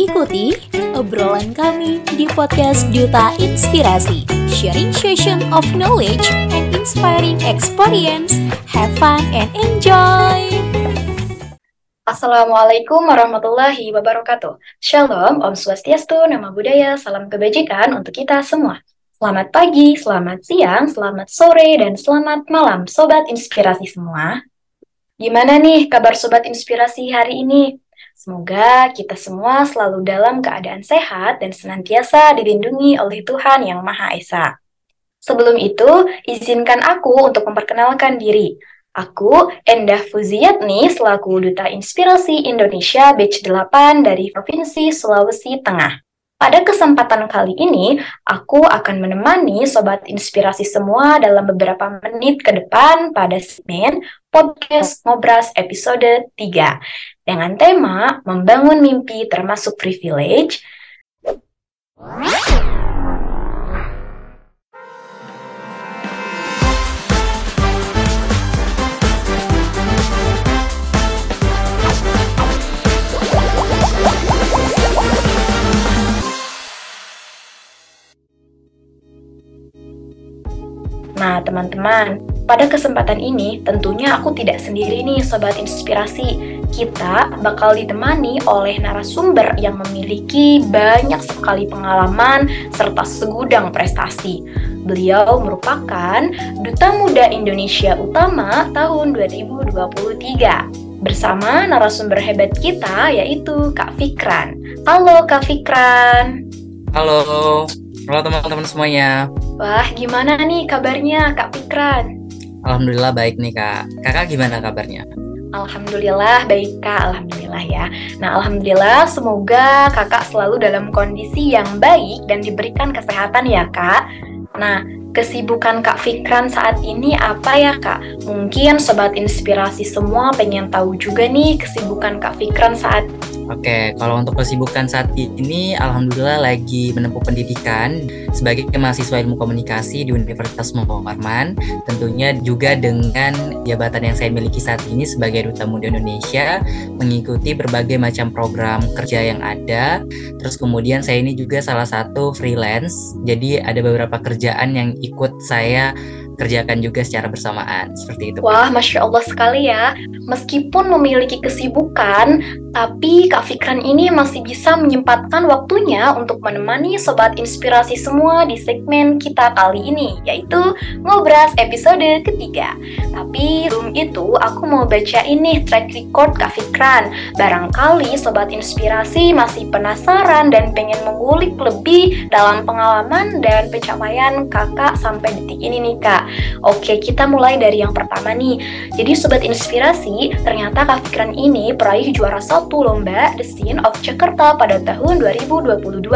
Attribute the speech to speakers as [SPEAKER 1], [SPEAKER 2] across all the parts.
[SPEAKER 1] Ikuti obrolan kami di podcast Duta Inspirasi, sharing session of knowledge and inspiring experience. Have fun and enjoy!
[SPEAKER 2] Assalamualaikum warahmatullahi wabarakatuh. Shalom, Om Swastiastu, Nama Budaya, Salam Kebajikan untuk kita semua. Selamat pagi, selamat siang, selamat sore, dan selamat malam, Sobat Inspirasi semua. Gimana nih kabar Sobat Inspirasi hari ini? Semoga kita semua selalu dalam keadaan sehat dan senantiasa dilindungi oleh Tuhan Yang Maha Esa. Sebelum itu, izinkan aku untuk memperkenalkan diri. Aku Endah Fuziatni selaku Duta Inspirasi Indonesia Batch 8 dari Provinsi Sulawesi Tengah. Pada kesempatan kali ini, aku akan menemani Sobat Inspirasi semua dalam beberapa menit ke depan pada segmen Podcast Ngobras episode 3 dengan tema Membangun Mimpi Termasuk Privilege. Nah, teman-teman, pada kesempatan ini tentunya aku tidak sendiri nih sobat inspirasi kita bakal ditemani oleh narasumber yang memiliki banyak sekali pengalaman serta segudang prestasi. Beliau merupakan Duta Muda Indonesia Utama tahun 2023 bersama narasumber hebat kita yaitu Kak Fikran. Halo Kak Fikran.
[SPEAKER 3] Halo. Halo teman-teman semuanya.
[SPEAKER 2] Wah, gimana nih kabarnya Kak Fikran?
[SPEAKER 3] Alhamdulillah baik nih Kak. Kakak gimana kabarnya?
[SPEAKER 2] Alhamdulillah baik kak, alhamdulillah ya. Nah alhamdulillah semoga kakak selalu dalam kondisi yang baik dan diberikan kesehatan ya kak. Nah kesibukan kak Fikran saat ini apa ya kak? Mungkin sobat inspirasi semua pengen tahu juga nih kesibukan kak Fikran saat
[SPEAKER 3] Oke, kalau untuk kesibukan saat ini, alhamdulillah lagi menempuh pendidikan sebagai mahasiswa ilmu komunikasi di Universitas Muhammad Tentunya juga dengan jabatan yang saya miliki saat ini sebagai Duta Muda Indonesia, mengikuti berbagai macam program kerja yang ada. Terus kemudian saya ini juga salah satu freelance, jadi ada beberapa kerjaan yang ikut saya kerjakan juga secara bersamaan seperti itu.
[SPEAKER 2] Wah, masya Allah sekali ya. Meskipun memiliki kesibukan, tapi Kak Fikran ini masih bisa menyempatkan waktunya untuk menemani sobat inspirasi semua di segmen kita kali ini, yaitu Ngobras episode ketiga. Tapi sebelum itu, aku mau baca ini track record Kak Fikran. Barangkali sobat inspirasi masih penasaran dan pengen mengulik lebih dalam pengalaman dan pencapaian kakak sampai detik ini nih Kak. Oke, kita mulai dari yang pertama nih. Jadi sobat inspirasi, ternyata Kak Fikran ini peraih juara lomba The Scene of Jakarta pada tahun 2022.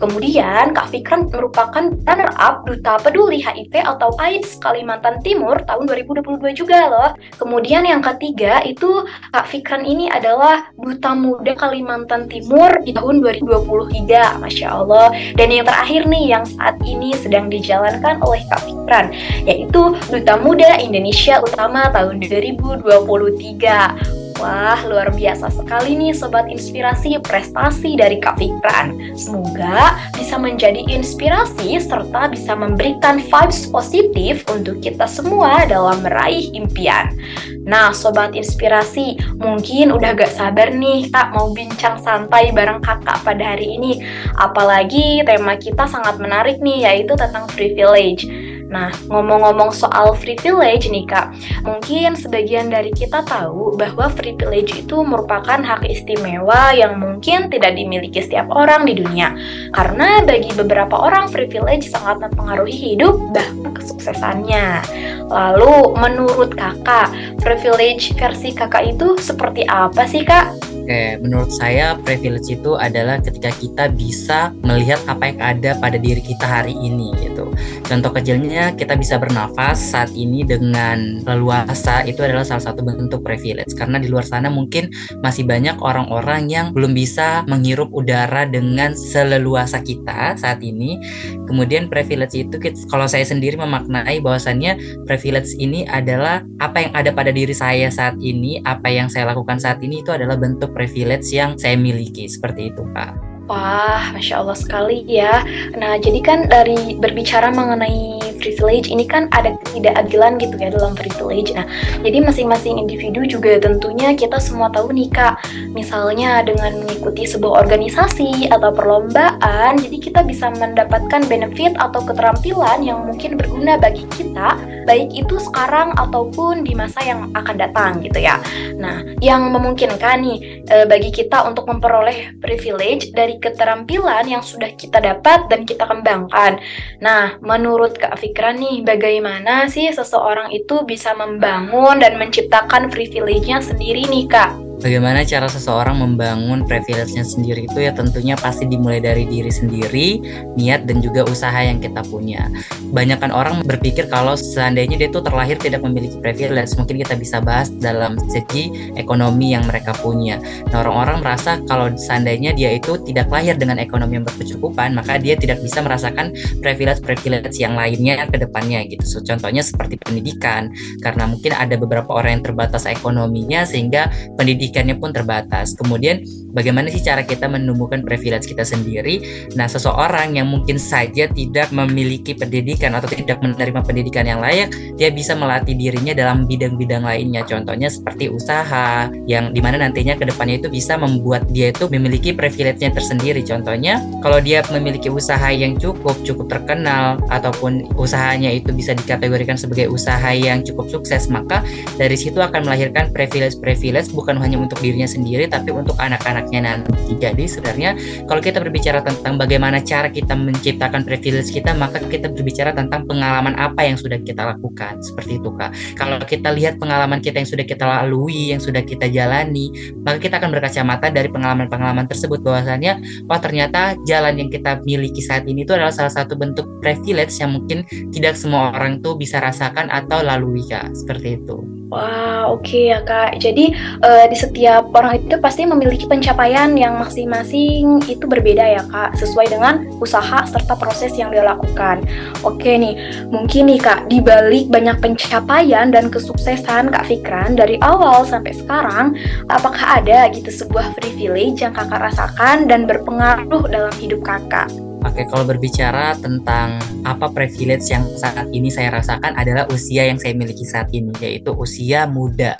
[SPEAKER 2] Kemudian Kak Fikran merupakan runner up Duta Peduli HIV atau AIDS Kalimantan Timur tahun 2022 juga loh. Kemudian yang ketiga itu Kak Fikran ini adalah Duta Muda Kalimantan Timur di tahun 2023. Masya Allah. Dan yang terakhir nih yang saat ini sedang dijalankan oleh Kak Fikran yaitu Duta Muda Indonesia Utama tahun 2023. Wah, luar biasa sekali nih Sobat Inspirasi prestasi dari Kak Fikran. Semoga bisa menjadi inspirasi serta bisa memberikan vibes positif untuk kita semua dalam meraih impian. Nah, Sobat Inspirasi, mungkin udah gak sabar nih Kak mau bincang santai bareng kakak pada hari ini. Apalagi tema kita sangat menarik nih, yaitu tentang privilege. Nah, ngomong-ngomong soal privilege nih Kak, mungkin sebagian dari kita tahu bahwa privilege itu merupakan hak istimewa yang mungkin tidak dimiliki setiap orang di dunia. Karena bagi beberapa orang privilege sangat mempengaruhi hidup bahkan kesuksesannya. Lalu, menurut Kakak, privilege versi Kakak itu seperti apa sih Kak?
[SPEAKER 3] Oke, menurut saya privilege itu adalah ketika kita bisa melihat apa yang ada pada diri kita hari ini gitu. Contoh kecilnya kita bisa bernafas saat ini dengan leluasa itu adalah salah satu bentuk privilege karena di luar sana mungkin masih banyak orang-orang yang belum bisa menghirup udara dengan seleluasa kita saat ini. Kemudian privilege itu kalau saya sendiri memaknai bahwasannya privilege ini adalah apa yang ada pada diri saya saat ini, apa yang saya lakukan saat ini itu adalah bentuk privilege yang saya miliki seperti itu Kak.
[SPEAKER 2] Wah, masya Allah sekali ya. Nah, jadi kan dari berbicara mengenai privilege ini kan ada ketidakadilan gitu ya dalam privilege. Nah, jadi masing-masing individu juga tentunya kita semua tahu nih kak. Misalnya dengan mengikuti sebuah organisasi atau perlombaan, jadi kita bisa mendapatkan benefit atau keterampilan yang mungkin berguna bagi kita, baik itu sekarang ataupun di masa yang akan datang gitu ya. Nah, yang memungkinkan nih e, bagi kita untuk memperoleh privilege dari keterampilan yang sudah kita dapat dan kita kembangkan. Nah, menurut Kak Fikra nih, bagaimana sih seseorang itu bisa membangun dan menciptakan privilege-nya sendiri nih Kak?
[SPEAKER 3] Bagaimana cara seseorang membangun privilege-nya sendiri itu ya tentunya pasti dimulai dari diri sendiri, niat dan juga usaha yang kita punya. Banyakkan orang berpikir kalau seandainya dia tuh terlahir tidak memiliki privilege, mungkin kita bisa bahas dalam segi ekonomi yang mereka punya. Nah, orang-orang merasa kalau seandainya dia itu tidak lahir dengan ekonomi yang berkecukupan, maka dia tidak bisa merasakan privilege-privilege yang lainnya ke depannya gitu. So, contohnya seperti pendidikan, karena mungkin ada beberapa orang yang terbatas ekonominya sehingga pendidikan pendidikannya pun terbatas. Kemudian bagaimana sih cara kita menumbuhkan privilege kita sendiri? Nah, seseorang yang mungkin saja tidak memiliki pendidikan atau tidak menerima pendidikan yang layak, dia bisa melatih dirinya dalam bidang-bidang lainnya. Contohnya seperti usaha yang di mana nantinya ke depannya itu bisa membuat dia itu memiliki privilege-nya tersendiri. Contohnya kalau dia memiliki usaha yang cukup cukup terkenal ataupun usahanya itu bisa dikategorikan sebagai usaha yang cukup sukses, maka dari situ akan melahirkan privilege-privilege bukan hanya untuk dirinya sendiri tapi untuk anak-anaknya nanti. Jadi sebenarnya kalau kita berbicara tentang bagaimana cara kita menciptakan privilege kita, maka kita berbicara tentang pengalaman apa yang sudah kita lakukan. Seperti itu Kak. Kalau kita lihat pengalaman kita yang sudah kita lalui, yang sudah kita jalani, maka kita akan berkacamata dari pengalaman-pengalaman tersebut bahwasannya oh ternyata jalan yang kita miliki saat ini itu adalah salah satu bentuk privilege yang mungkin tidak semua orang tuh bisa rasakan atau lalui Kak. Seperti itu.
[SPEAKER 2] Wah, oke okay ya Kak. Jadi uh, di setiap orang itu pasti memiliki pencapaian yang masing-masing itu berbeda ya Kak, sesuai dengan usaha serta proses yang dia lakukan. Oke nih, mungkin nih Kak, di balik banyak pencapaian dan kesuksesan Kak Fikran dari awal sampai sekarang, apakah ada gitu sebuah privilege yang Kakak rasakan dan berpengaruh dalam hidup Kakak?
[SPEAKER 3] Oke, kalau berbicara tentang apa privilege yang saat ini saya rasakan adalah usia yang saya miliki saat ini, yaitu usia muda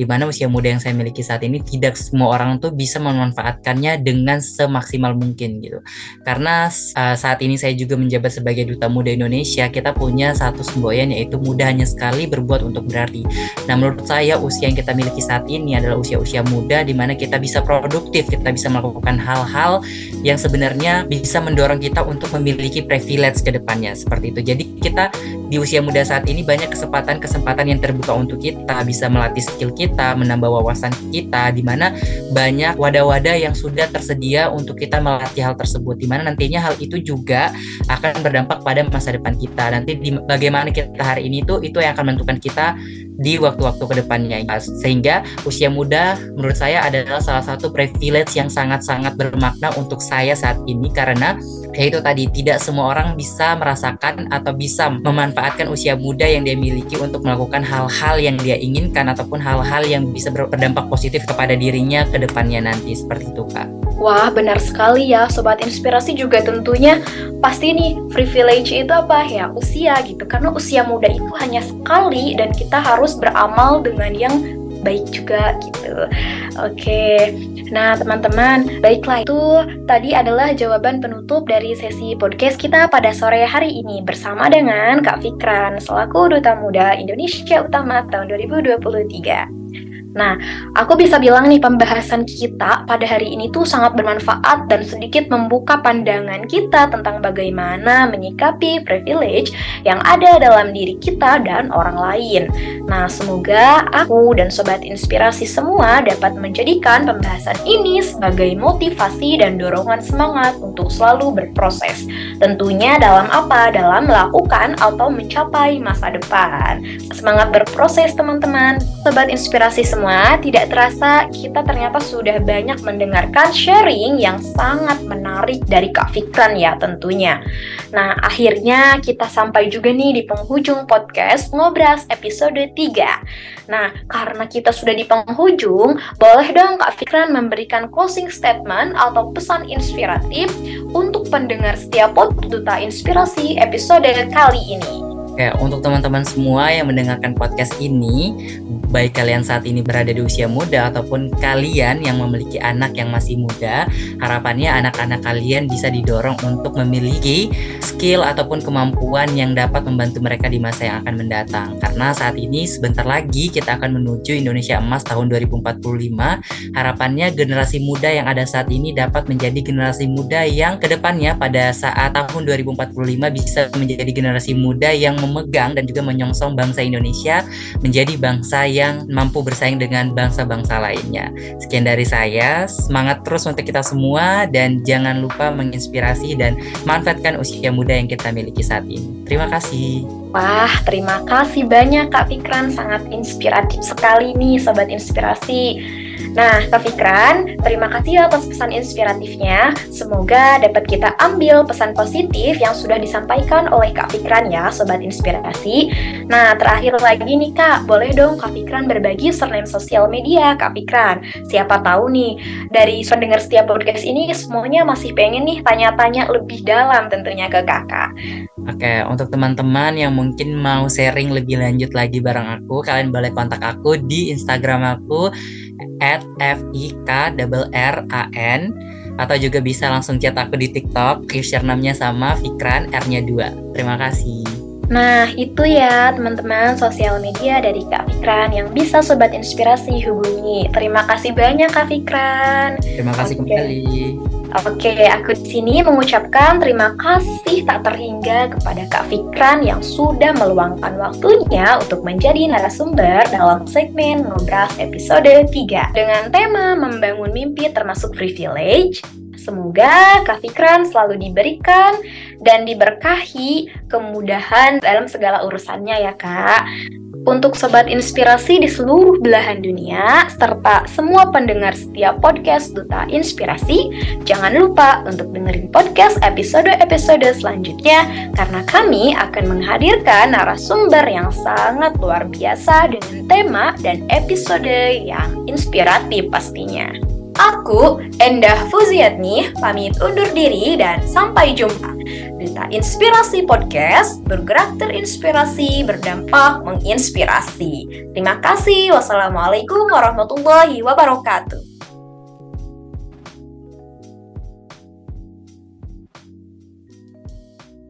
[SPEAKER 3] di mana usia muda yang saya miliki saat ini tidak semua orang tuh bisa memanfaatkannya dengan semaksimal mungkin gitu. Karena uh, saat ini saya juga menjabat sebagai duta muda Indonesia, kita punya satu semboyan yaitu muda hanya sekali berbuat untuk berarti. Nah, menurut saya usia yang kita miliki saat ini adalah usia-usia muda di mana kita bisa produktif, kita bisa melakukan hal-hal yang sebenarnya bisa mendorong kita untuk memiliki privilege ke depannya seperti itu. Jadi kita di usia muda saat ini banyak kesempatan-kesempatan yang terbuka untuk kita bisa melatih skill kita menambah wawasan kita, di mana banyak wadah-wadah yang sudah tersedia untuk kita melatih hal tersebut, di mana nantinya hal itu juga akan berdampak pada masa depan kita. Nanti di, bagaimana kita hari ini itu itu yang akan menentukan kita di waktu-waktu ke depannya. Sehingga usia muda menurut saya adalah salah satu privilege yang sangat-sangat bermakna untuk saya saat ini karena yaitu tadi tidak semua orang bisa merasakan atau bisa memanfaatkan usia muda yang dia miliki untuk melakukan hal-hal yang dia inginkan ataupun hal-hal yang bisa berdampak positif kepada dirinya ke depannya nanti seperti itu Kak.
[SPEAKER 2] Wah, benar sekali ya, sobat inspirasi juga tentunya pasti nih privilege itu apa ya usia gitu. Karena usia muda itu hanya sekali dan kita harus beramal dengan yang baik juga gitu. Oke, nah teman-teman, baiklah itu tadi adalah jawaban penutup dari sesi podcast kita pada sore hari ini bersama dengan Kak Fikran selaku Duta Muda Indonesia Utama tahun 2023. Nah, aku bisa bilang nih pembahasan kita pada hari ini tuh sangat bermanfaat dan sedikit membuka pandangan kita tentang bagaimana menyikapi privilege yang ada dalam diri kita dan orang lain. Nah, semoga aku dan sobat inspirasi semua dapat menjadikan pembahasan ini sebagai motivasi dan dorongan semangat untuk selalu berproses. Tentunya dalam apa? Dalam melakukan atau mencapai masa depan. Semangat berproses teman-teman. Sobat inspirasi semua semua, tidak terasa kita ternyata sudah banyak mendengarkan sharing yang sangat menarik dari Kak Fikran ya tentunya. Nah, akhirnya kita sampai juga nih di penghujung podcast Ngobras episode 3. Nah, karena kita sudah di penghujung, boleh dong Kak Fikran memberikan closing statement atau pesan inspiratif untuk pendengar setiap pod Duta Inspirasi episode kali ini.
[SPEAKER 3] Oke, untuk teman-teman semua yang mendengarkan podcast ini, baik kalian saat ini berada di usia muda ataupun kalian yang memiliki anak yang masih muda, harapannya anak-anak kalian bisa didorong untuk memiliki skill ataupun kemampuan yang dapat membantu mereka di masa yang akan mendatang. Karena saat ini sebentar lagi kita akan menuju Indonesia Emas tahun 2045. Harapannya generasi muda yang ada saat ini dapat menjadi generasi muda yang ke depannya pada saat tahun 2045 bisa menjadi generasi muda yang memegang dan juga menyongsong bangsa Indonesia menjadi bangsa yang mampu bersaing dengan bangsa-bangsa lainnya. Sekian dari saya, semangat terus untuk kita semua dan jangan lupa menginspirasi dan manfaatkan usia muda yang kita miliki saat ini. Terima kasih.
[SPEAKER 2] Wah, terima kasih banyak Kak Fikran, sangat inspiratif sekali nih Sobat Inspirasi. Nah, Kak terima kasih atas pesan inspiratifnya. Semoga dapat kita ambil pesan positif yang sudah disampaikan oleh Kak Fikran ya, Sobat Inspirasi. Nah, terakhir lagi nih Kak, boleh dong Kak Fikran berbagi surname sosial media Kak Fikran. Siapa tahu nih, dari pendengar setiap podcast ini semuanya masih pengen nih tanya-tanya lebih dalam tentunya ke kakak.
[SPEAKER 3] Oke, untuk teman-teman yang mungkin mau sharing lebih lanjut lagi bareng aku, kalian boleh kontak aku di Instagram aku at F-I-K-R-R-A-N atau juga bisa langsung chat aku di TikTok, username-nya sama Fikran R-nya 2. Terima kasih.
[SPEAKER 2] Nah, itu ya teman-teman sosial media dari Kak Fikran yang bisa Sobat Inspirasi hubungi. Terima kasih banyak Kak Fikran.
[SPEAKER 3] Terima kasih okay. kembali.
[SPEAKER 2] Oke, aku di sini mengucapkan terima kasih tak terhingga kepada Kak Fikran yang sudah meluangkan waktunya untuk menjadi narasumber dalam segmen Ngobras episode 3 dengan tema membangun mimpi termasuk privilege. Semoga Kak Fikran selalu diberikan dan diberkahi kemudahan dalam segala urusannya ya Kak untuk sobat inspirasi di seluruh belahan dunia, serta semua pendengar setiap podcast Duta Inspirasi, jangan lupa untuk dengerin podcast episode-episode selanjutnya, karena kami akan menghadirkan narasumber yang sangat luar biasa dengan tema dan episode yang inspiratif pastinya. Aku, Endah Fuziatni, pamit undur diri dan sampai jumpa. Duta Inspirasi Podcast, bergerak terinspirasi, berdampak menginspirasi. Terima kasih. Wassalamualaikum warahmatullahi wabarakatuh.